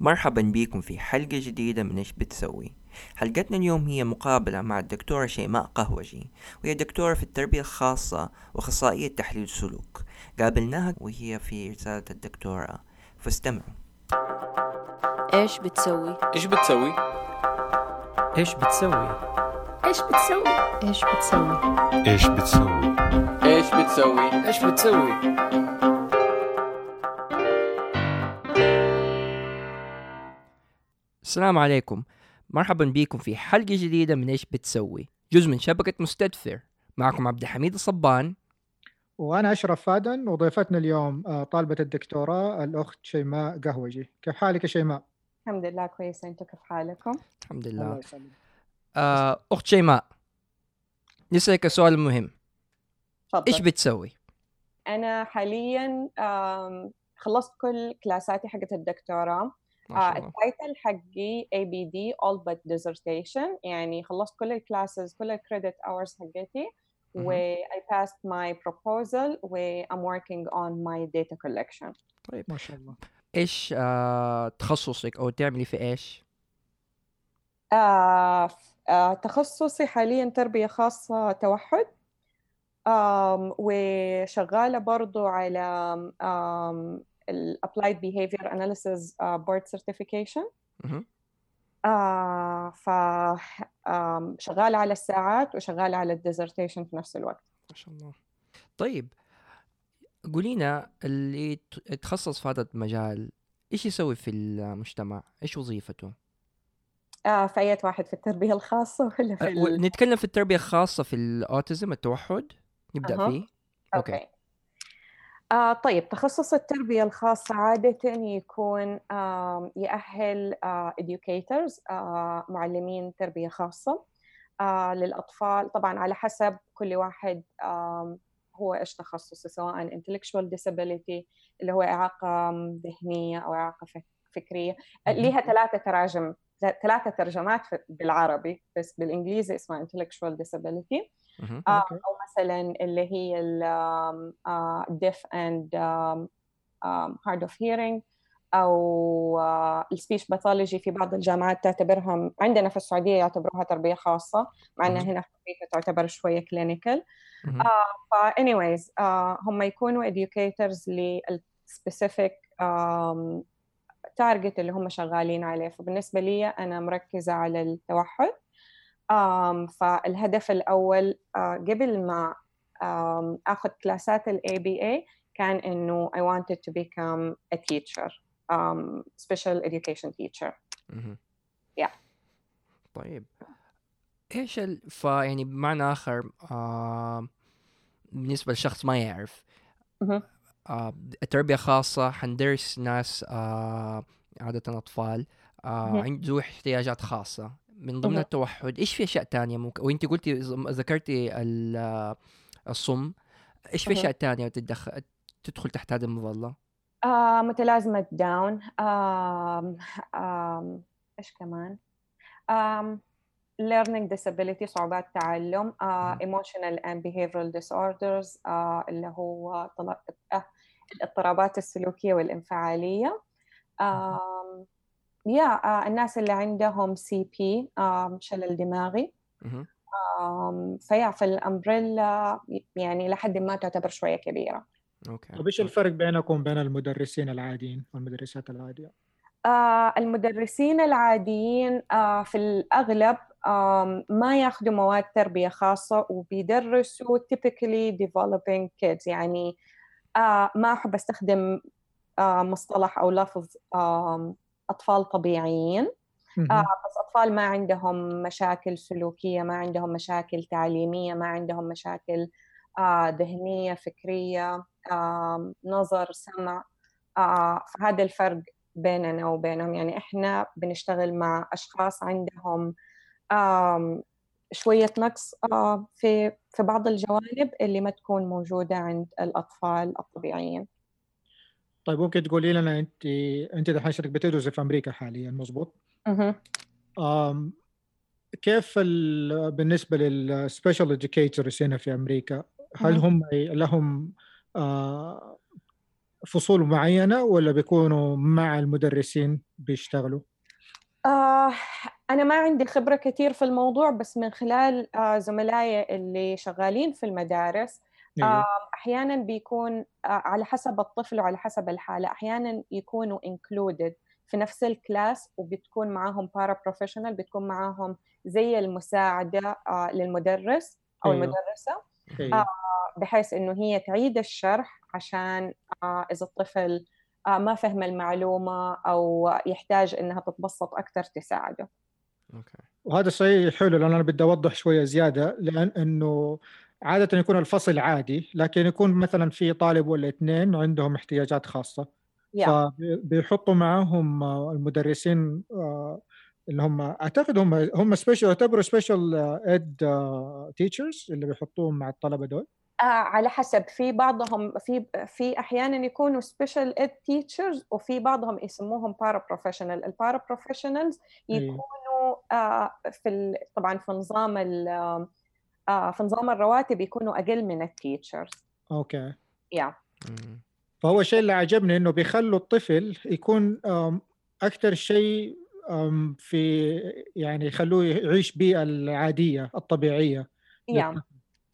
مرحبا بكم في حلقة جديدة من إيش بتسوي حلقتنا اليوم هي مقابلة مع الدكتورة شيماء قهوجي وهي دكتورة في التربية الخاصة وأخصائية تحليل السلوك قابلناها وهي في رسالة الدكتوراه فاستمعوا إيش بتسوي؟ إيش بتسوي؟ إيش بتسوي؟ إيش بتسوي؟ إيش بتسوي؟ إيش بتسوي؟ إيش بتسوي؟ إيش بتسوي؟ السلام عليكم. مرحبا بكم في حلقة جديدة من إيش بتسوي؟ جزء من شبكة مستدفر. معكم عبد الحميد الصبان. وأنا أشرف فادن وضيفتنا اليوم آه، طالبة الدكتوراه الأخت شيماء قهوجي. كيف حالك يا شيماء؟ الحمد لله كويسة أنتم كيف حالكم؟ الحمد الله لله يسلمك. آه أخت شيماء نسألك سؤال مهم. تفضل. إيش بتسوي؟ أنا حاليا خلصت كل classاتي حقت الدكتوراه. ما آه، شاء الله. ال title حقي ABD All But Dissertation يعني خلصت كل ال classes كل ال credit hours حقتي و I passed my proposal و I'm working on my data collection. طيب. ما شاء الله. إيش آه تخصصك أو تعملي في إيش؟ آه، آه، تخصصي حاليا تربية خاصة توحد. آم، وشغالة برضو على آم، ال Applied Behavior Analysis آه، Board Certification مهم. آه، ف آم، شغالة على الساعات وشغالة على الديزرتيشن في نفس الوقت ما شاء الله طيب قولينا اللي تخصص في هذا المجال إيش يسوي في المجتمع؟ إيش وظيفته؟ آه، في أي واحد في التربية الخاصة ولا في أه، ال... نتكلم في التربية الخاصة في ال autism التوحد نبدأ أها. فيه okay. okay آه طيب تخصص التربية الخاصة عادة يكون آم، يأهل آه educators آه معلمين تربية خاصة آه للأطفال. طبعا على حسب كل واحد آم، هو إيش تخصصه سواء intellectual disability اللي هو إعاقة ذهنية أو إعاقة فك- فكرية. آه،. ليها ثلاثة تراجم ثلاثة ترجمات بالعربي بس بالإنجليزي اسمها intellectual disability. آه، أو مثلا اللي هي ال deaf and hard of hearing أو آه، ال speech pathology في بعض الجامعات تعتبرهم عندنا في السعودية يعتبروها تربية خاصة مع انها هنا في أمريكا تعتبر شوية clinical آه، فا anyways هم يكونوا educators لل specific تارجت اللي هم شغالين عليه. فبالنسبة لي أنا مركزة على التوحد. فالهدف الأول uh, قبل ما أخذ كلاسات ال ABA كان إنه I wanted to become a teacher um, special education teacher. Yeah. طيب إيش ال... فيعني بمعنى آخر آه... بالنسبة لشخص ما يعرف مهم. آه... التربيه خاصة حندرس ناس آه... عادة أطفال آه... عنده ذو احتياجات خاصة من ضمن. التوحد. إيش في أشياء تانية ممكن؟ وانت قلتي ذكرتي ال... آه، الصم. إيش في. أشياء تانية تتدخل تدخل تحت هذه المظلة؟ آه متلازمة داون آم آم إيش كمان؟ آم learning disability صعوبات تعلم. آه مم. emotional and behavioral disorders. آه اللي هو طل- آه الاضطرابات السلوكية والانفعالية. آم يا آه الناس اللي عندهم CP شلل دماغي. فيا في ال umbrella يعني لحد ما تعتبر شوية كبيرة. okay. طيب إيش الفرق بينكم وبين المدرسين العاديين والمدرسات العادية؟ آه المدرسين العاديين آه في الأغلب آم ما ياخذوا مواد تربية خاصة وبيدرسوا typically developing kids. يعني آه ما أحب أستخدم آه مصطلح أو لفظ أطفال طبيعيين. آه بس أطفال ما عندهم مشاكل سلوكية ما عندهم مشاكل تعليمية ما عندهم مشاكل آه ذهنية فكرية آه نظر سمع. آه فهذا الفرق بيننا وبينهم. يعني إحنا بنشتغل مع أشخاص عندهم آم شوية نقص آه في في بعض الجوانب اللي ما تكون موجودة عند الأطفال الطبيعيين. طيب ممكن تقولي لنا أنت أنت دحين شركة بتدرسي في أمريكا حاليا مظبوط؟ مهم. آم، كيف ال... بالنسبة للسبيشال educators هنا في أمريكا هل. هم لهم آه، فصول معينة ولا بيكونوا مع المدرسين بيشتغلوا؟ آه أنا ما عندي خبرة كثير في الموضوع بس من خلال آه زملائي اللي شغالين في المدارس أيوه. أحيانا بيكون آه على حسب الطفل وعلى حسب الحالة أحيانا يكونوا included في نفس الكلاس وبتكون معاهم paraprofessional بتكون معاهم زي المساعدة آه للمدرس أو أيوه. المدرسة أيوه. آه بحيث إنه هي تعيد الشرح عشان إذا الطفل ما فهم المعلومة أو يحتاج إنها تتبسط أكثر تساعده okay وهذا شيء حلو لأن أنا بدي أوضح شوية زيادة لأن إنه عادة يكون الفصل عادي لكن يكون مثلا في طالب ولا اثنين عندهم احتياجات خاصة. yeah فبيحطوا معاهم المدرسين آه، اللي هم أعتقد هم هم special يعتبروا special ed teachers اللي بيحطوهم مع الطلبة دول. آه على حسب. في بعضهم في في أحيانا يكونوا special ed teachers وفي بعضهم يسموهم paraprofessional ال paraprofessionals. يكونوا آه في طبعا في نظام آه في نظام الرواتب يكونوا أقل من ال teachers okay. yeah مم. فهو الشيء اللي عجبني إنه بيخلوا الطفل يكون أكثر شيء في يعني يخلوه يعيش بيئة العادية الطبيعية. yeah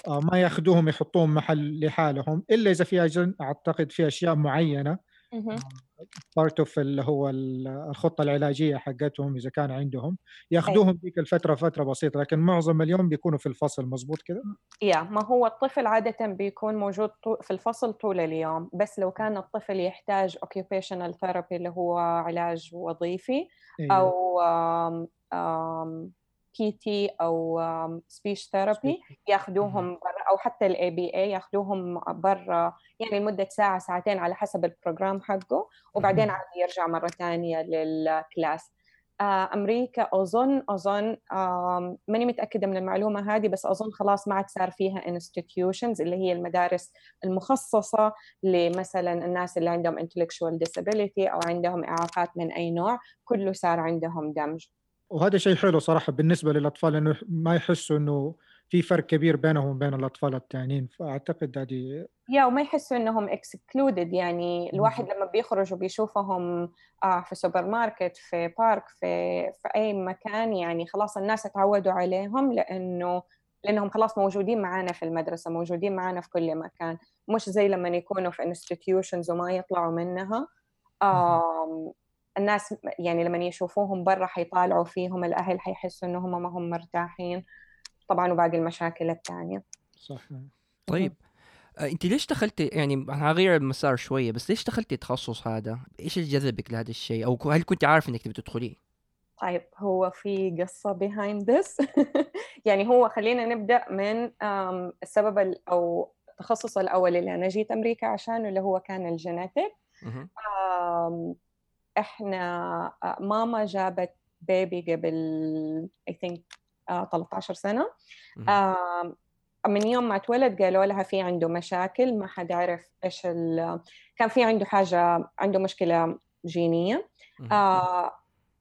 آه، ما ياخذوهم يحطوهم محل لحالهم إلا إذا في أعتقد في أشياء معينة. part of اللي هو ال- الخطة العلاجية حقتهم إذا كان عندهم. ياخذوهم ديك الفترة فترة بسيطة لكن معظم اليوم بيكونوا في الفصل مزبوط كده؟ يا ما هو الطفل عادة بيكون موجود في الفصل طول اليوم بس لو كان الطفل يحتاج occupational therapy اللي هو علاج وظيفي أيوه. آم، آم، PT أو آم، speech therapy ياخذوهم برا أو حتى ال ABA ياخذوهم برا يعني لمدة ساعة ساعتين على حسب البروجرام حقه وبعدين. عاد يرجع مرة ثانية للكلاس آه، أمريكا أظن أظن آم، ماني متأكدة من المعلومة هذه بس أظن خلاص ما عاد صار فيها institutions اللي هي المدارس المخصصة لمثلا الناس اللي عندهم intellectual disability أو عندهم إعاقات من أي نوع كله صار عندهم دمج وهذا شيء حلو صراحة بالنسبة للأطفال إنه ما يحسوا إنه في فرق كبير بينهم وبين الأطفال الثانيين فأعتقد هذه يا وما يحسوا إنهم excluded. يعني الواحد لما بيخرج وبيشوفهم آه في سوبر ماركت في بارك في في أي مكان يعني خلاص الناس اتعودوا عليهم لأنه لأنهم خلاص موجودين معانا في المدرسة موجودين معانا في كل مكان. مش زي لما يكونوا في institutions وما يطلعوا منها. الناس يعني لما يشوفوهم برا حيطالعوا فيهم الأهل حيحسوا انهم ما هم مرتاحين طبعا وباقي المشاكل الثانية صح طيب آه، انت ليش دخلتي يعني أنا هغير المسار شوية بس ليش دخلتي التخصص هذا؟ إيش اللي جذبك لهذا الشيء؟ أو هل كنت عارف إنك تبي تدخليه؟ طيب هو في قصة behind this يعني هو خلينا نبدأ من السبب ال- أو التخصص الأول اللي أنا جيت أمريكا عشانه اللي هو كان الجينيتك إحنا آه، ماما جابت بيبي قبل think آه، 13 سنة مهم. آم، من يوم ما اتولد قالوا لها في عنده مشاكل ما حد عرف إيش ال... كان في عنده حاجة عنده مشكلة جينية مهم. آه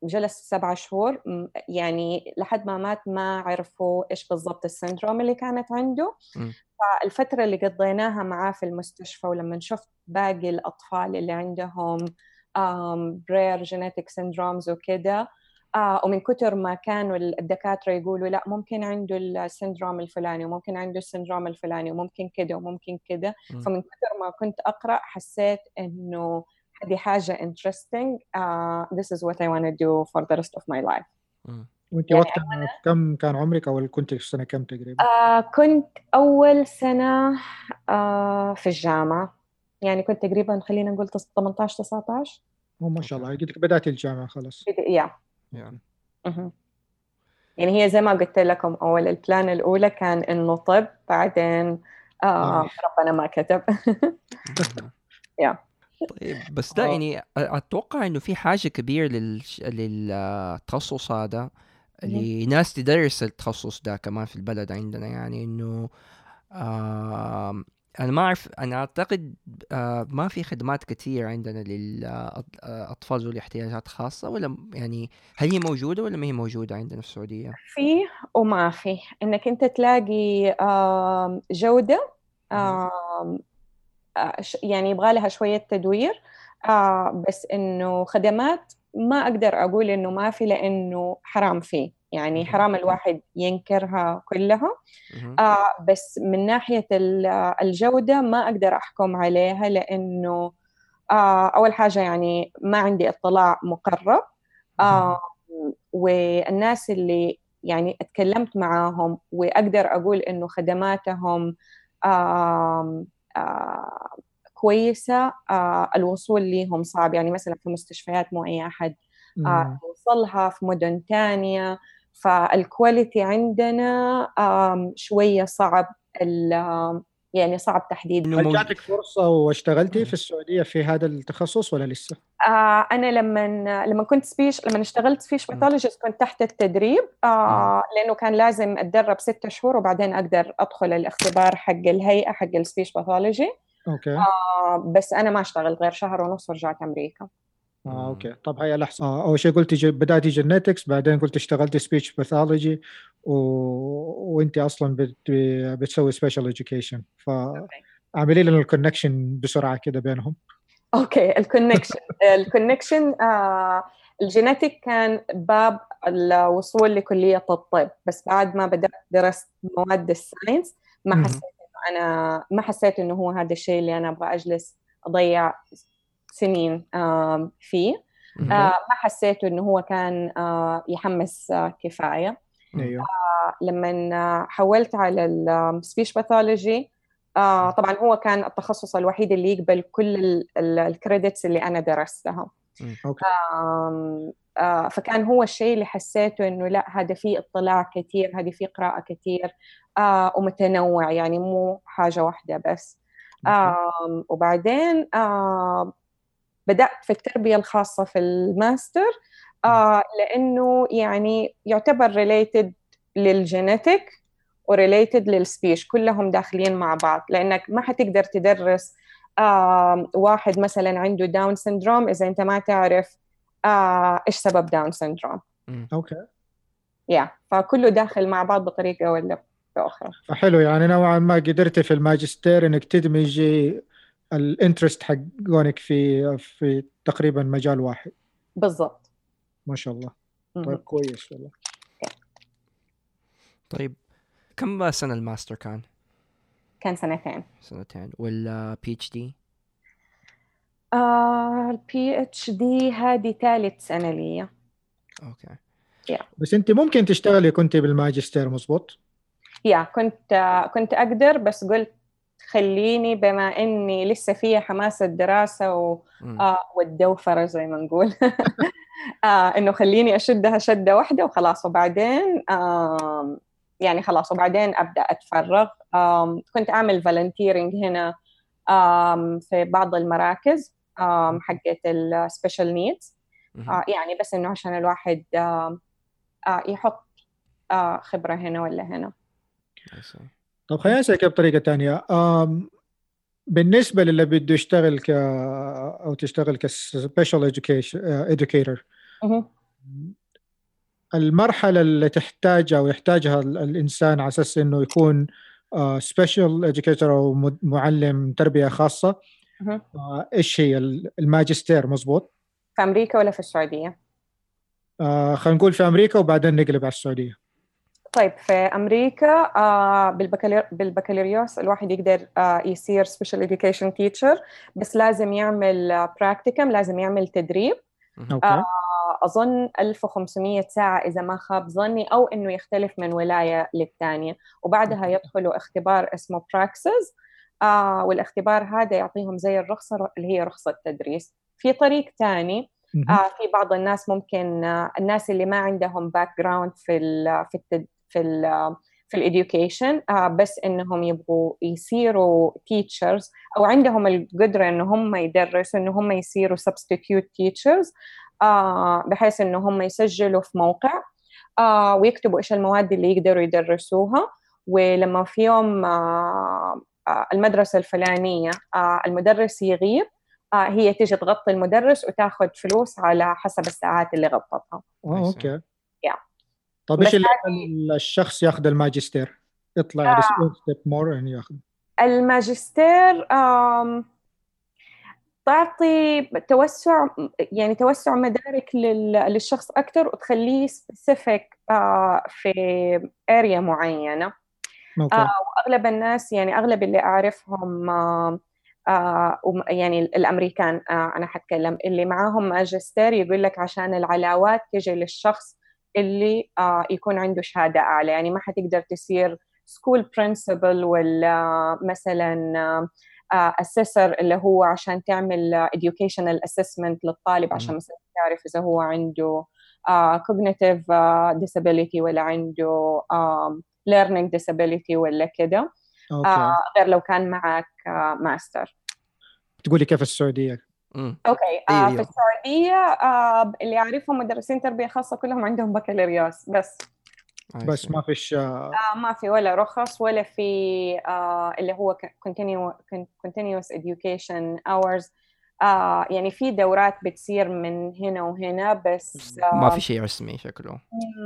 جلس سبعة شهور يعني لحد ما مات ما عرفوا إيش بالضبط السندروم اللي كانت عنده. فالفترة اللي قضيناها معاه في المستشفى ولما شفت باقي الأطفال اللي عندهم rare genetic syndromes وكده آه ومن كتر ما كانوا الدكاترة يقولوا لا ممكن عنده ال syndrome الفلاني وممكن عنده ال syndrome الفلاني وممكن كده وممكن كده. فمن كتر ما كنت أقرأ حسيت إنه هذه حاجة interesting uh, this is what I want to do for the rest of my life مم. وأنت يعني وقتها كم كان عمرك أو كنت في سنة كم تقريبا؟ uh, كنت أول سنة uh, في الجامعة يعني كنت تقريبا خلينا نقول 18 19 هو ما شاء الله قلت بدأت الجامعة خلاص يا يعني. يعني هي زي ما قلت لكم أول البلان الأولى كان إنه طب بعدين آه نعم. ربنا ما كتب يا. طيب بس ده آه. يعني أتوقع إنه في حاجة كبيرة لل... للتخصص هذا لناس تدرس التخصص ده كمان في البلد عندنا يعني إنه آم، أنا ما أعرف أنا أعتقد آه، ما في خدمات كثير عندنا للأطفال ذوي احتياجات خاصة ولا يعني هل هي موجودة ولا ما هي موجودة عندنا في السعودية؟ في وما في إنك أنت تلاقي. آم، آه، يعني يبغى لها شوية تدوير آه، بس إنه خدمات ما أقدر أقول إنه ما في لأنه حرام فيه يعني حرام الواحد ينكرها كلها. آه بس من ناحية ال- الجودة ما أقدر أحكم عليها لأنه آه أول حاجة يعني ما عندي اطلاع مقرب. آه والناس اللي يعني اتكلمت معاهم وأقدر أقول إنه خدماتهم آه آه كويسة آه الوصول ليهم صعب. يعني مثلا في مستشفيات مو أي أحد مم. آه، يوصلها في مدن تانية فال quality عندنا آم، شوية صعب يعني صعب تحديد. هل جاتك فرصة واشتغلتي في السعودية في هذا التخصص ولا لسه؟ آه أنا لما لما كنت speech لما اشتغلت speech pathologist كنت تحت التدريب آه لأنه كان لازم أتدرب ستة شهور وبعدين أقدر أدخل الاختبار حق الهيئة حق ال speech pathology okay. آه بس أنا ما اشتغلت غير شهر ونص ورجعت أمريكا. آه okay. طب هي الاحسن آه أول شيء قلتي ج- بداتي genetics بعدين قلت اشتغلتي speech pathology و... وأنت أصلا بت... بتسوي special education فاعملي لنا ال connection بسرعة كده بينهم. okay ال connection ال connection آه ال genetic كان باب الوصول لكلية الطب. بس بعد ما بدأت درست مواد ال science ما. حسيت إنه أنا ما حسيت إنه هو هذا الشيء اللي أنا أبغى أجلس أضيع سنين فيه. آه ما حسيت إنه هو كان آه يحمس آه كفاية. أيوه. لما حولت على ال speech pathology طبعا هو كان التخصص الوحيد اللي يقبل كل ال credits اللي أنا درستها. آه، فكان هو الشيء اللي حسيته إنه لا هذا فيه اطلاع كثير هذه فيه قراءة كثير آه، ومتنوع يعني مو حاجة واحدة بس. آم، وبعدين آم، بدأت في التربية الخاصة في الماستر آه، لأنه يعني يعتبر related لل genetic و related لل speech كلهم داخلين مع بعض لأنك ما حتقدر تدرس آه، واحد مثلا عنده Down syndrome إذا أنت ما تعرف آه، إيش سبب Down syndrome okay. yeah فكله داخل مع بعض بطريقة ولا بأخرى. فحلو يعني نوعا ما قدرتي في الماجستير إنك تدمجي ال interest حقونك في في تقريبا مجال واحد. بالضبط. ما شاء الله. طيب كويس والله. طيب كم سنة الماستر كان؟ كان سنتين. سنتين. والبي اتش دي؟ البي اتش دي هذه ثالث سنة لي okay. بس أنت ممكن تشتغلي كنت بالماجستير مزبوط yeah كنت آه، كنت أقدر بس قلت خليني بما إني لسه فيها حماس الدراسة و... آه والدوفرة زي ما نقول. آه إنه خليني أشدها شدة واحدة وخلاص. وبعدين آم يعني خلاص وبعدين أبدأ أتفرغ. آم كنت أعمل volunteering هنا آم في بعض المراكز آم حقت ال special needs. آه يعني بس إنه عشان الواحد آم آه يحط آه خبرة هنا ولا هنا. طب خليني أسألك بطريقة ثانية بالنسبة للي بده يشتغل ك أو تشتغل ك special educator مهم. المرحلة اللي تحتاجها أو يحتاجها ال- الإنسان على أساس إنه يكون special educator أو مد- معلم تربية خاصة. آه، إيش هي ال- الماجستير مزبوط في أمريكا ولا في السعودية؟ آه، خلينا نقول في أمريكا وبعدين نقلب على السعودية طيب في أمريكا آه بالبكالور... بالبكالوريوس الواحد يقدر آه يصير special education teacher بس لازم يعمل practicum لازم يعمل تدريب. okay آه أظن 1500 ساعة إذا ما خاب ظني أو إنه يختلف من ولاية للثانية وبعدها يدخلوا اختبار اسمه Praxis آه والاختبار هذا يعطيهم زي الرخصة اللي هي رخصة تدريس في طريق ثاني. آه في بعض الناس ممكن آه الناس اللي ما عندهم background في في التد في ال في ال education آه بس إنهم يبغوا يصيروا teachers أو عندهم القدرة إن هم يدرسوا إن هم يصيروا substitute teachers آه بحيث إن هم يسجلوا في موقع آه ويكتبوا إيش المواد اللي يقدروا يدرسوها. ولما في يوم المدرسة الفلانية المدرس يغيب هي تيجي تغطي المدرس وتاخذ فلوس على حسب الساعات اللي غطتها. أوكي. طب إيش اللي الشخص ياخذ الماجستير؟ يطلع يعني step more يعني ياخذ. الماجستير تعطي توسع يعني توسع مدارك لل- للشخص أكثر وتخليه specific في area أوكي آه، وأغلب الناس يعني أغلب اللي أعرفهم آه، آه، يعني الأمريكان آه، أنا حتكلم اللي معاهم ماجستير يقول لك عشان العلاوات تجي للشخص اللي آه، يكون عنده شهادة أعلى يعني ما حتقدر تصير school principal ولا مثلا assessor اللي هو عشان تعمل educational assessment للطالب عشان. مثلا تعرف إذا هو عنده آه، cognitive آه، disability ولا عنده learning disability ولا كده آه غير لو كان معك آه ماستر تقولي كيف السعودية. okay آه أيوة. في السعوديه آه اللي اعرفهم مدرسين تربية خاصة كلهم عندهم بكالوريوس بس. بس. ما فيش آه، آه ما في ولا رخص ولا في آه اللي هو continuous education hours. آه يعني في دورات بتصير من هنا وهنا بس ما آه في شيء رسمي شكله.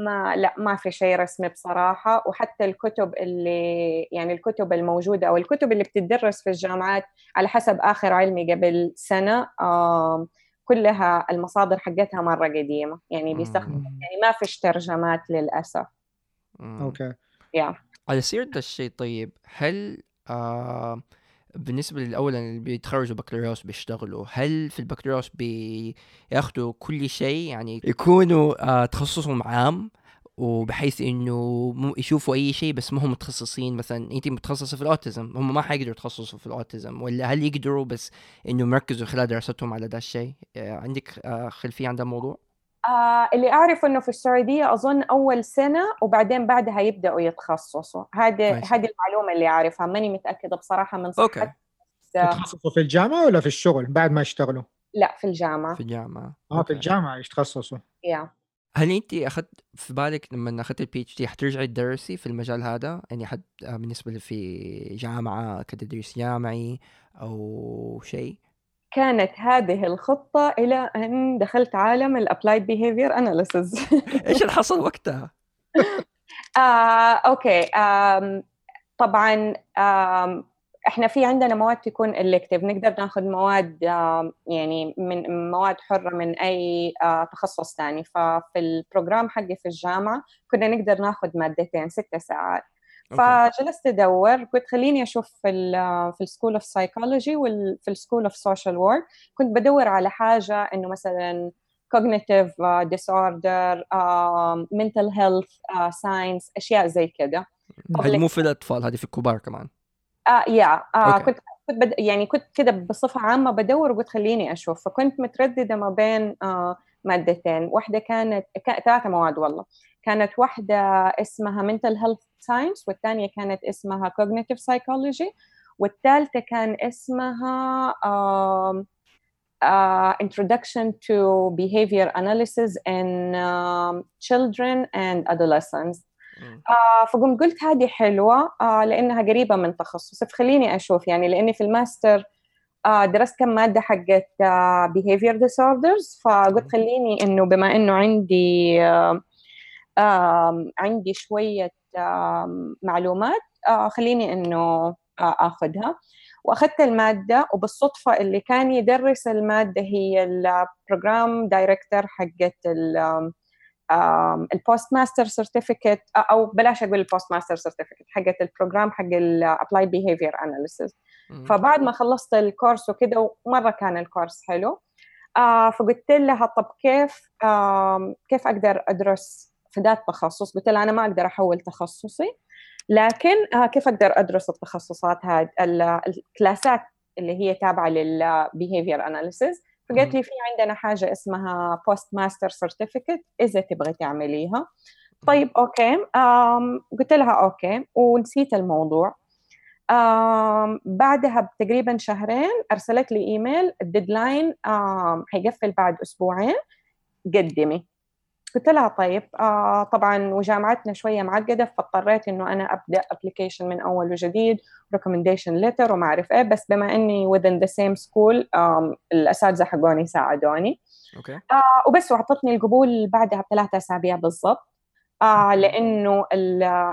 ما لا ما في شيء رسمي بصراحة. وحتى الكتب اللي يعني الكتب الموجودة أو الكتب اللي بتدرس في الجامعات على حسب آخر علمي قبل سنة آم، كلها المصادر حقتها مرة قديمة يعني بيستخدم مم. يعني ما فيش ترجمات للأسف مم. أوكي يا على سيرة الشيء طيب هل آه بالنسبة للأولا اللي بيتخرجوا بكالوريوس بيشتغلوا هل في البكالوريوس بياخدوا كل شيء يعني يكونوا آه تخصصهم عام وبحيث إنه مو- يشوفوا أي شيء بس ما هم متخصصين مثلا. انت متخصصة في الأوتيزم هم ما حيقدروا يتخصصوا في الأوتيزم. ولا هل يقدروا بس إنه مركزوا خلال دراستهم على ده الشيء؟ آه عندك آه خلفية عن ده الموضوع؟ آه اللي أعرف إنه في السعودية أظن أول سنة وبعدين بعدها يبدأوا يتخصصوا. هذه. هذه المعلومة اللي أعرفها ماني متأكدة بصراحة من okay. صحة بس، آه، يتخصصوا في الجامعة ولا في الشغل بعد ما يشتغلوا؟ لا في الجامعة. في الجامعة. آه في. الجامعة يتخصصوا. يا هل أنت أخذت في بالك لما أخذت ال PhD حترجعي تدرسي في المجال هذا؟ يعني حد آه، بالنسبة لي في جامعة كتدريس جامعي أو شيء؟ كانت هذه الخطة إلى أن دخلت عالم ال applied behavior analysis إيش اللي حصل وقتها؟ آه، okay آم، طبعا آم، إحنا في عندنا مواد تكون elective نقدر ناخذ مواد يعني من مواد حرة من أي آه، تخصص ثاني ففي ال program حقي في الجامعة كنا نقدر ناخذ مادتين ست ساعات. فجلست أدور قلت خليني أشوف في ال في ال school of psychology وفي ال school of social work كنت بدور على حاجة إنه مثلا cognitive disorder uh, mental health uh, science أشياء زي كده. هذه مو في الأطفال هذه في الكبار كمان. آه يا آه أوكي. كنت كنت بد... يعني كنت كده بصفة عامة بدور وقلت خليني أشوف فكنت مترددة ما بين آه مادتين واحدة كانت كا- ثلاثة مواد والله كانت واحدة اسمها mental health science والثانية كانت اسمها cognitive psychology والثالثة كان اسمها آه, introduction to behavior analysis in um, children and adolescents. آه فقمت قلت هذه حلوة آه لأنها قريبة من تخصصي فخليني أشوف يعني لأني في الماستر آه درست كم مادة حقت آه behavior disorders فقلت خليني إنه بما إنه عندي آه آه عندي شوية آه معلومات آه خليني إنه آه أخذها. وأخذت المادة وبالصدفة اللي كان يدرس المادة هي ال program director حقت ال ال post master certificate أو بلاش أقول ال post master certificate حقت ال program حق ال applied behavior analysis. فبعد ما خلصت ال course وكده ومرة كان ال course حلو. آه فقلت لها طب كيف؟ آه كيف أقدر أدرس في ذات التخصص قلت لها أنا ما أقدر أحول تخصصي لكن آه كيف أقدر أدرس التخصصات هذه الكلاسات اللي هي تابعة لل behavior analysis فقالت لي في عندنا حاجة اسمها post master certificate إذا تبغي تعمليها. طيب okay. قلت لها okay ونسيت الموضوع. بعدها بتقريبا شهرين أرسلت لي إيميل ال deadline حيقفل بعد أسبوعين قدمي. قلت لها طيب آه طبعا وجامعتنا شوية معقدة فاضطريت إنه أنا أبدأ application من أول وجديد recommendation letter وما أعرف إيه بس بما إني within the same school الأساتذة حقوني ساعدوني. okay. آه وبس وأعطتني القبول بعدها بثلاثة أسابيع بالضبط. آه لأنه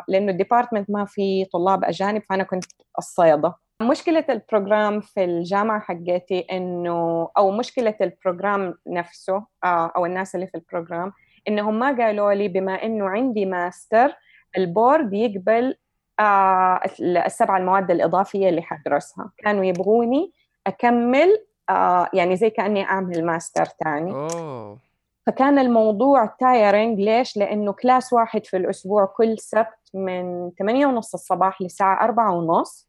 لأنه ال department ما في طلاب أجانب فأنا كنت الصيده مشكلة ال program في الجامعة حقتي إنه أو مشكلة ال program نفسه آه، أو الناس اللي في ال program إنهم ما قالوا لي بما إنه عندي master ال board يقبل آه، السبع المواد الإضافية اللي حدرسها. كانوا يبغوني أكمل آه، يعني زي كأني أعمل ماستر أوه. فكان الموضوع tiring ليش؟ لأنه class واحد في الأسبوع كل سبت من 8 ونص الصباح لساعة 4 ونص.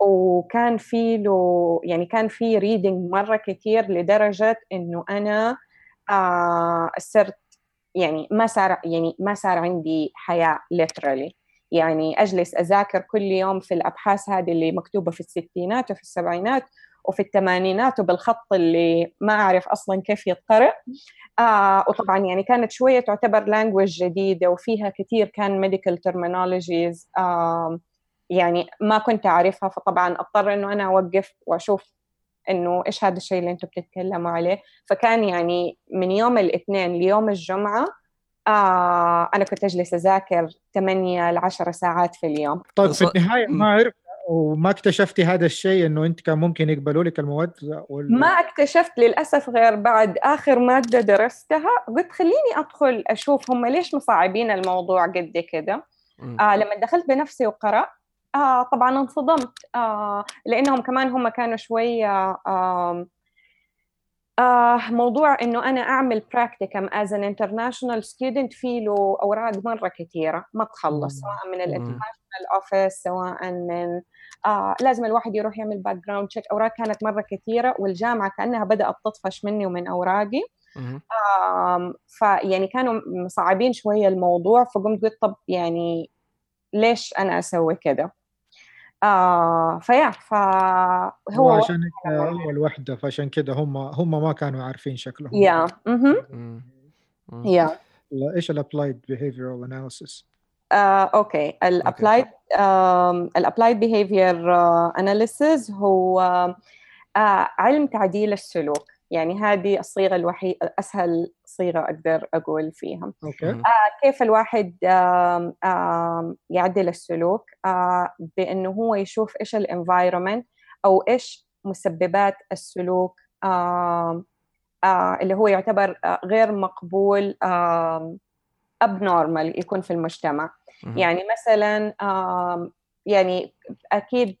وكان في له يعني كان في reading مرة كتير لدرجة إنه أنا آه صرت يعني ما صار يعني ما صار عندي حياة literally. يعني أجلس أذاكر كل يوم في الأبحاث هذه اللي مكتوبة في الستينات وفي السبعينات وفي الثمانينات وبالخط اللي ما أعرف أصلا كيف يتقرأ. آه وطبعا يعني كانت شوية تعتبر لانجوج جديدة وفيها كثير كان medical terminologies آه يعني ما كنت أعرفها. فطبعا أضطر إنه أنا أوقف وأشوف إنه إيش هذا الشيء اللي أنتم بتتكلموا عليه فكان يعني من يوم الاثنين ليوم الجمعة آه أنا كنت أجلس أذاكر 8 ل 10 ساعات في اليوم طيب في النهاية. ما عرفت وما اكتشفتي هذا الشيء إنه أنت كان ممكن يقبلوا لك المواد ولا ما اكتشفت للأسف غير بعد آخر مادة درستها قلت خليني أدخل أشوف هم ليش مصعبين الموضوع قد كده. آه لما دخلت بنفسي وقرأت آه طبعا انصدمت آه لأنهم كمان هم كانوا شوية آه آه موضوع إنه أنا أعمل practicum as an international student في له أوراق مرة كثيرة ما تخلص. سواء من ال مم. international office سواء من آه لازم الواحد يروح يعمل background check أوراق كانت مرة كثيرة والجامعة كأنها بدأت تطفش مني ومن أوراقي مم. آم، فيعني كانوا مصعبين شوية الموضوع فقمت قلت طب يعني ليش أنا أسوي كده آه ف yeah هو فهو عشان أول وحدة فعشان كده هم هم ما كانوا عارفين شكلهم. yeah. مم. yeah. إيش ال applied behavioral analysis آه، okay. ال applied ال applied behavior analysis هو آه، علم تعديل السلوك. يعني هذه الصيغة الوحيدة أسهل صيغة أقدر أقول فيها okay مم. كيف الواحد آم، آم، يعدل السلوك آه، بأنه هو يشوف إيش ال environment أو إيش مسببات السلوك آم، آه، اللي هو يعتبر آه، غير مقبول abnormal يكون في المجتمع مم. يعني مثلا آم، يعني أكيد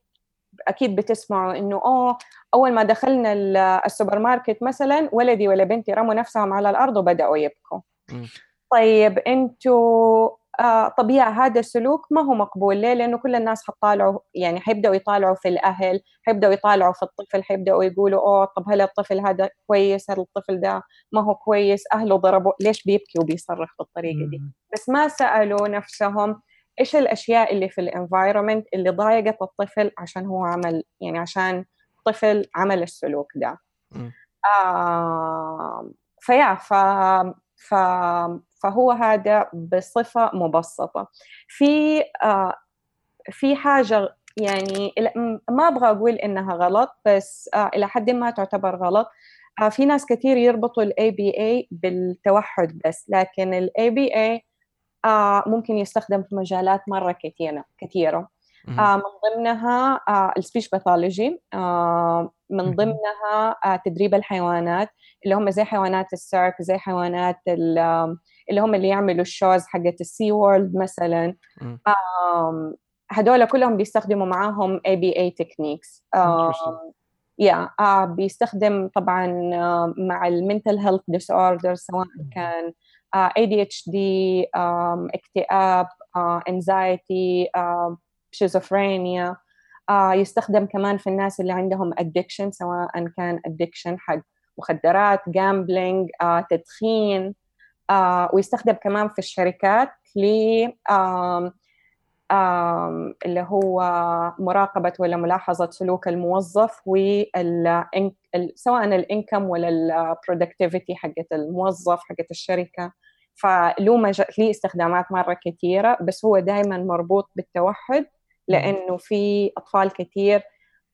أكيد بتسمعوا إنه اوه أول ما دخلنا ال- السوبر ماركت مثلا ولدي ولا بنتي رموا نفسهم على الأرض وبدأوا يبكوا. طيب إنتوا آه طبيعة هذا السلوك ما هو مقبول ليه؟ لأنه كل الناس حطالعوا يعني حيبدأوا يطالعوا في الأهل حيبدأوا يطالعوا في الطفل حيبدأوا يقولوا أوه طب هل الطفل هذا كويس هل الطفل ده ما هو كويس أهله ضربوا ليش بيبكي وبيصرخ بالطريقة دي. بس ما سألوا نفسهم إيش الأشياء اللي في الانفايرمنت اللي ضايقت الطفل عشان هو عمل يعني عشان طفل عمل السلوك ده. آه فيا ف ف فهو هذا بصفة مبسطة. في آه في حاجة يعني ما أبغى أقول إنها غلط بس آه إلى حد ما تعتبر غلط. آه في ناس كثير يربطوا ال ABA بالتوحد بس لكن ال ABA آه ممكن يستخدم في مجالات مرة كثيرة كثيرة. آه من ضمنها آه السبيش باثولوجي آه من. ضمنها آه تدريب الحيوانات اللي هم زي حيوانات السيرك زي حيوانات اللي هم اللي يعملوا ال shows حقت السي وورلد مثلا هدول كلهم بيستخدموا معاهم ABA techniques Interesting. yeah آه بيستخدم طبعا آه، مع ال mental health disorder سواء كان آه ADHD آم، اكتئاب آه anxiety آه شيزوفرينيا آه يستخدم كمان في الناس اللي عندهم addiction سواء كان addiction حق مخدرات آه تدخين. آه ويستخدم كمان في الشركات ل اللي هو مراقبة ولا ملاحظة سلوك الموظف وال ال- سواء الانكم ولا البرودكتيفيتي حقت الموظف حقت الشركة. فله مج... ليه استخدامات مرة كثيرة بس هو دائما مربوط بالتوحد لأنه في أطفال كثير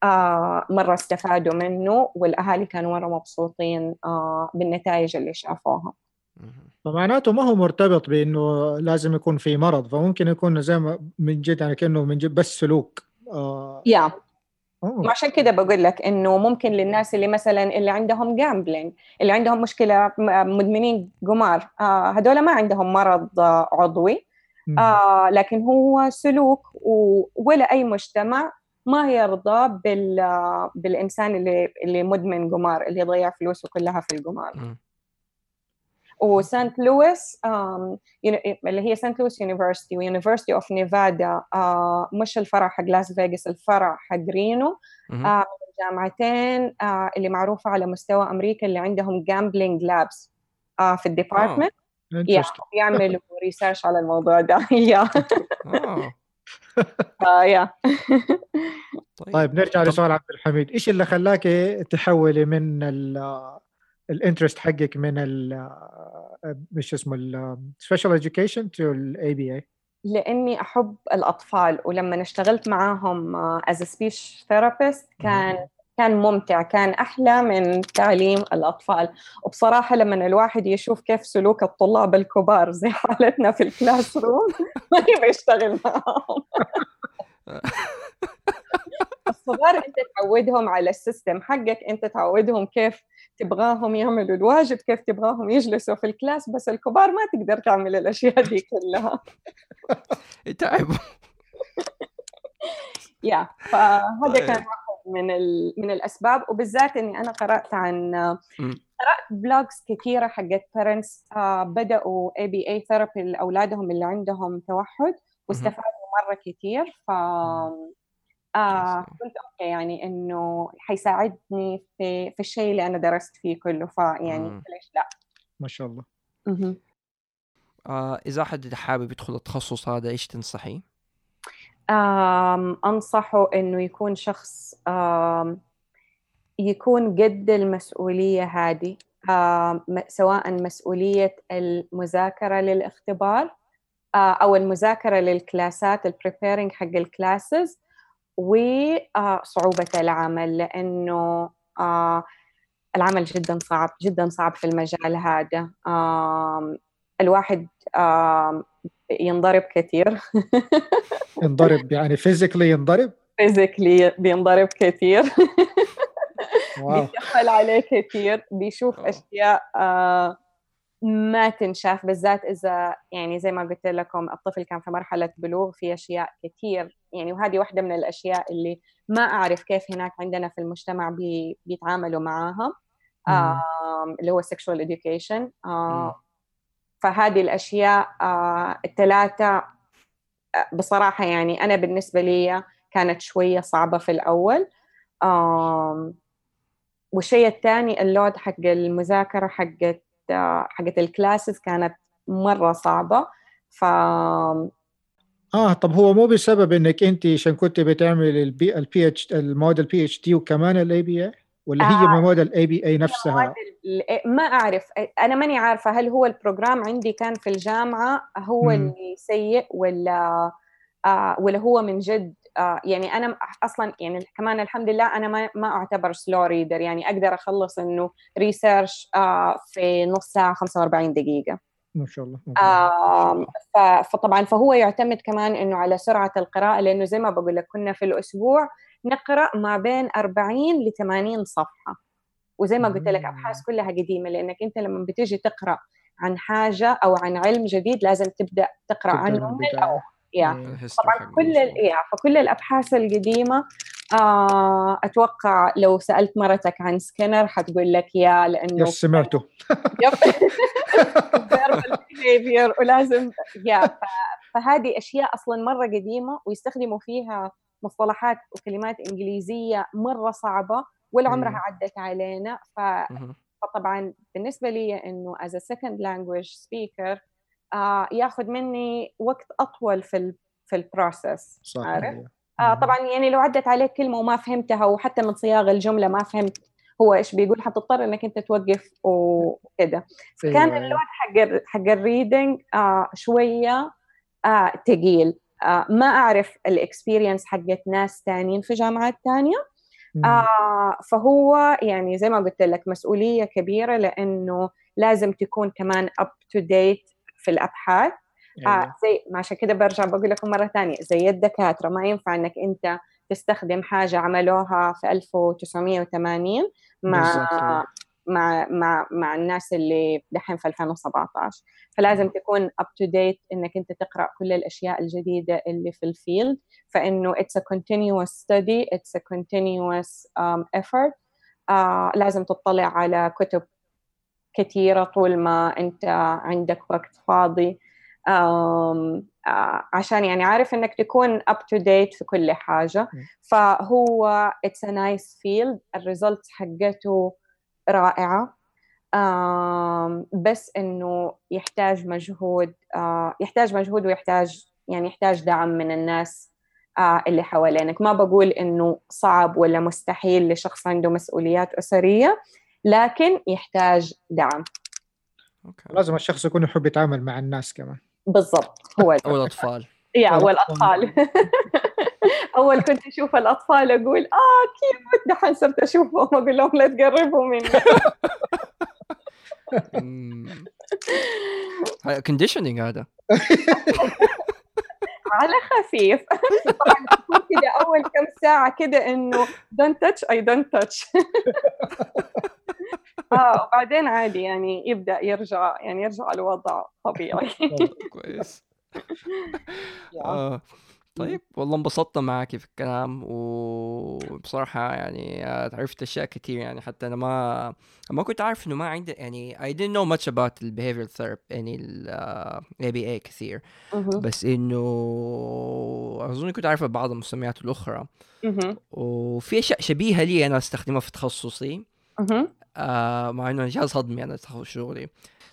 آه مرة استفادوا منه والأهالي كانوا مرة مبسوطين آه بالنتائج اللي شافوها. فمعناته ما هو مرتبط بإنه لازم يكون في مرض فممكن يكون زي ما من جد يعني كأنه من جد بس سلوك آه يا. وعشان كده بقول لك إنه ممكن للناس اللي مثلا اللي عندهم جامبلينج اللي عندهم مشكلة م- مدمنين قمار آه هذول ما عندهم مرض آه عضوي. آه لكن هو سلوك ولا أي مجتمع ما يرضى بال آه، بالإنسان اللي اللي مدمن قمار اللي يضيع فلوسه كلها في القمار مم. وسانت لويس يون- اللي هي سانت لويس university و University of Nevada مش الفرع حق لاس فيغاس الفرع حق رينو. آه، الجامعتين آه، اللي معروفة على مستوى أمريكا اللي عندهم gambling labs في ال department. بيعملوا research على الموضوع ده. yeah آه. آه، yeah طيب. نرجع لسؤال عبد الحميد. إيش اللي خلاك تحولي من ال interest حقك من ال مش اسمه ال special education to ال ABA لأني أحب الأطفال ولما اشتغلت معاهم as speech therapist كان كان ممتع كان أحلى من تعليم الأطفال. وبصراحة لما الواحد يشوف كيف سلوك الطلاب الكبار زي حالتنا في ال classroom ما يبغى يشتغل معاهم. الصغار انت تعودهم على ال system حقك انت تعودهم كيف تبغاهم يعملوا الواجب كيف تبغاهم يجلسوا في ال class بس الكبار ما تقدر تعمل الأشياء دي كلها تعبوا yeah فهذا طيب. كان واحد من ال... من الأسباب وبالذات إني أنا قرأت عن. قرأت blogs كثيرة حقت parents بدأوا ABA therapy لأولادهم اللي عندهم توحد واستفادوا مرة كثير ف آه. قلت okay يعني إنه حيساعدني في في الشيء اللي أنا درست فيه كله فيعني. ليش لا ما شاء الله. آه إذا أحد حابب يدخل التخصص هذا إيش تنصحيه؟ أنصحه إنه يكون شخص يكون قد المسؤولية هذه سواء مسؤولية المذاكرة للاختبار آه، أو المذاكرة لل class ات ال preparing حق ال classes وصعوبة العمل لأنه آه، العمل جدا صعب جدا صعب في المجال هذا. الواحد ينضرب كثير. ينضرب يعني physically ينضرب؟ physically بينضرب كثير. wow. بيتقل عليه كثير بيشوف. أشياء آه، ما تنشاف بالذات إذا يعني زي ما قلت لكم الطفل كان في مرحلة بلوغ في أشياء كثير يعني وهذه واحدة من الأشياء اللي ما أعرف كيف هناك عندنا في المجتمع بي بيتعاملوا معاها. اللي هو sexual education. فهذه الأشياء الثلاثه بصراحة يعني أنا بالنسبة لي كانت شوية صعبة في الأول. والشيء الثاني ال load حق المذاكرة حقت حقت ال classes كانت مرة صعبة ف آه طب هو مو بسبب إنك أنت عشان كنت بتعمل ال P ال PhD المواد ال PhD وكمان ال ABA ولا هي آه. مواد ال ABA نفسها ما أعرف أنا ماني عارفة هل هو ال program عندي كان في الجامعة هو. اللي سيء ولا آه ولا هو من جد يعني أنا أصلا يعني كمان الحمد لله أنا ما ما أعتبر slow reader يعني أقدر أخلص إنه research آه في نص ساعة 45 دقيقة ما شاء الله ف- فطبعا فهو يعتمد كمان إنه على سرعة القراءة لأنه زي ما بقول لك كنا في الأسبوع نقرأ ما بين 40 ل 80 صفحة وزي ما قلت لك. أبحاث كلها قديمة لأنك أنت لما بتيجي تقرأ عن حاجة أو عن علم جديد لازم تبدأ تقرأ عنه من. الأول yeah إيه. طبعا كل. yeah فكل الأبحاث القديمة آه أتوقع لو سألت مرتك عن سكينر حتقول لك yeah لأنه yes سمعته yep ولازم yeah فهذه أشياء أصلا مرة قديمة ويستخدموا فيها مصطلحات وكلمات إنجليزية مرة صعبة ولا. عمرها عدت علينا ف... فطبعا بالنسبة لي إنه as a second language speaker ياخذ مني وقت أطول في ال... في ال process صح عارف؟ أيوة. آه. طبعا يعني لو عدت عليك كلمة وما فهمتها وحتى من صياغة الجملة ما فهمت هو إيش بيقول حتضطر إنك أنت توقف وكذا كان أيوة، ال load حق حق ال reading آه شوية آه تقيل آه ما أعرف ال experience حقت ناس تانيين في جامعات مم. آه فهو يعني زي ما قلت لك مسؤولية كبيرة لأنه لازم تكون كمان up to date في الأبحاث. أيوة. آه زي ما عشان كده برجع بقول لكم مرة ثانية زي الدكاترة ما ينفع إنك أنت تستخدم حاجة عملوها في 1980 مع بالضبط. مع مع مع الناس اللي دحين في 2017 فلازم تكون up to date إنك أنت تقرأ كل الأشياء الجديدة اللي في ال field فإنه it's a continuous study it's a continuous um, effort. آه لازم تطلع على كتب كثيرة طول ما أنت عندك وقت فاضي. عشان يعني عارف إنك تكون up to date في كل حاجة. فهو it's a nice field. ال result حقته رائعة. بس إنه يحتاج مجهود يحتاج مجهود ويحتاج يعني يحتاج دعم من الناس اللي حوالينك. ما بقول إنه صعب ولا مستحيل لشخص عنده مسؤوليات أسرية. لكن يحتاج دعم. okay. لازم الشخص يكون يحب يتعامل مع الناس كمان. بالضبط هو. أو الأطفال. yeah والأطفال. والاطفال أول كنت أشوف الأطفال أقول آه cute دحين صرت أشوفهم أقول لهم لا تقربوا مني. كونديشننج هذا. على خفيف. طبعا كده أول كم ساعة كده إنه don't touch I don't touch. آه وبعدين عادي يعني يبدأ يرجع يعني يرجع الوضع طبيعي كويس آه. طيب والله انبسطت معاكي في الكلام وبصراحة يعني آه، عرفت أشياء كتير يعني حتى أنا ما ما كنت عارف إنه ما عندي يعني I didn't know much about ال behavioral therapy يعني ال آه، ABA كثير مهم. بس إنه أظن كنت عارفة بعض المسميات الأخرى. وفي أشياء شبيهة لي أنا أستخدمها في تخصصي. آه مع إنه جهاز هضمي أنا تخصص شغلي.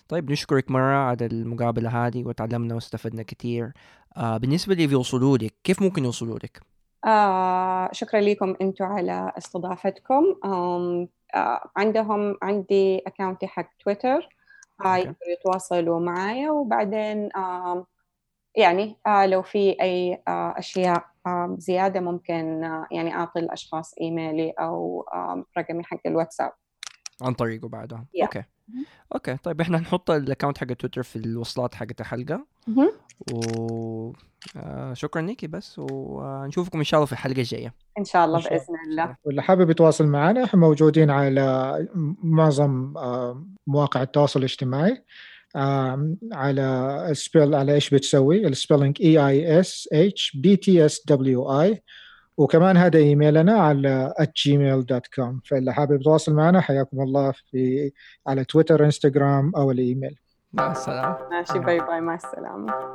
طيب نشكرك مرة على المقابلة هذه وتعلمنا واستفدنا كثير آه بالنسبة اللي بيوصلوا لك كيف ممكن يوصلوا لك؟ آه شكرا لكم أنتم على استضافتكم. آه عندهم عندي account ي حق تويتر آه. يقدروا يتواصلوا معايا وبعدين آم يعني آه لو في أي آه أشياء آه زيادة ممكن آه يعني أعطي الأشخاص إيميلي أو آه رقمي حق الواتساب. عن طريقه بعدها. Yeah. okay. okay. طيب إحنا نحط ال account حق تويتر في الوصلات حقت الحلقة. مهم. و آه شكرا ليكي بس ونشوفكم إن شاء الله في الحلقة الجاية. إن شاء الله إن شاء الله. بإذن الله. واللي حابب يتواصل معنا إحنا موجودين على معظم آه، مواقع التواصل الاجتماعي على السبيل على إيش بتسوي؟ ال spelling E I S H B T S W I وكمان هذا إيميلنا على gmail.com فاللي حابب يتواصل معنا حياكم الله في على تويتر إنستغرام أو الإيميل. مع السلامة. ماشي bye bye مع السلامة.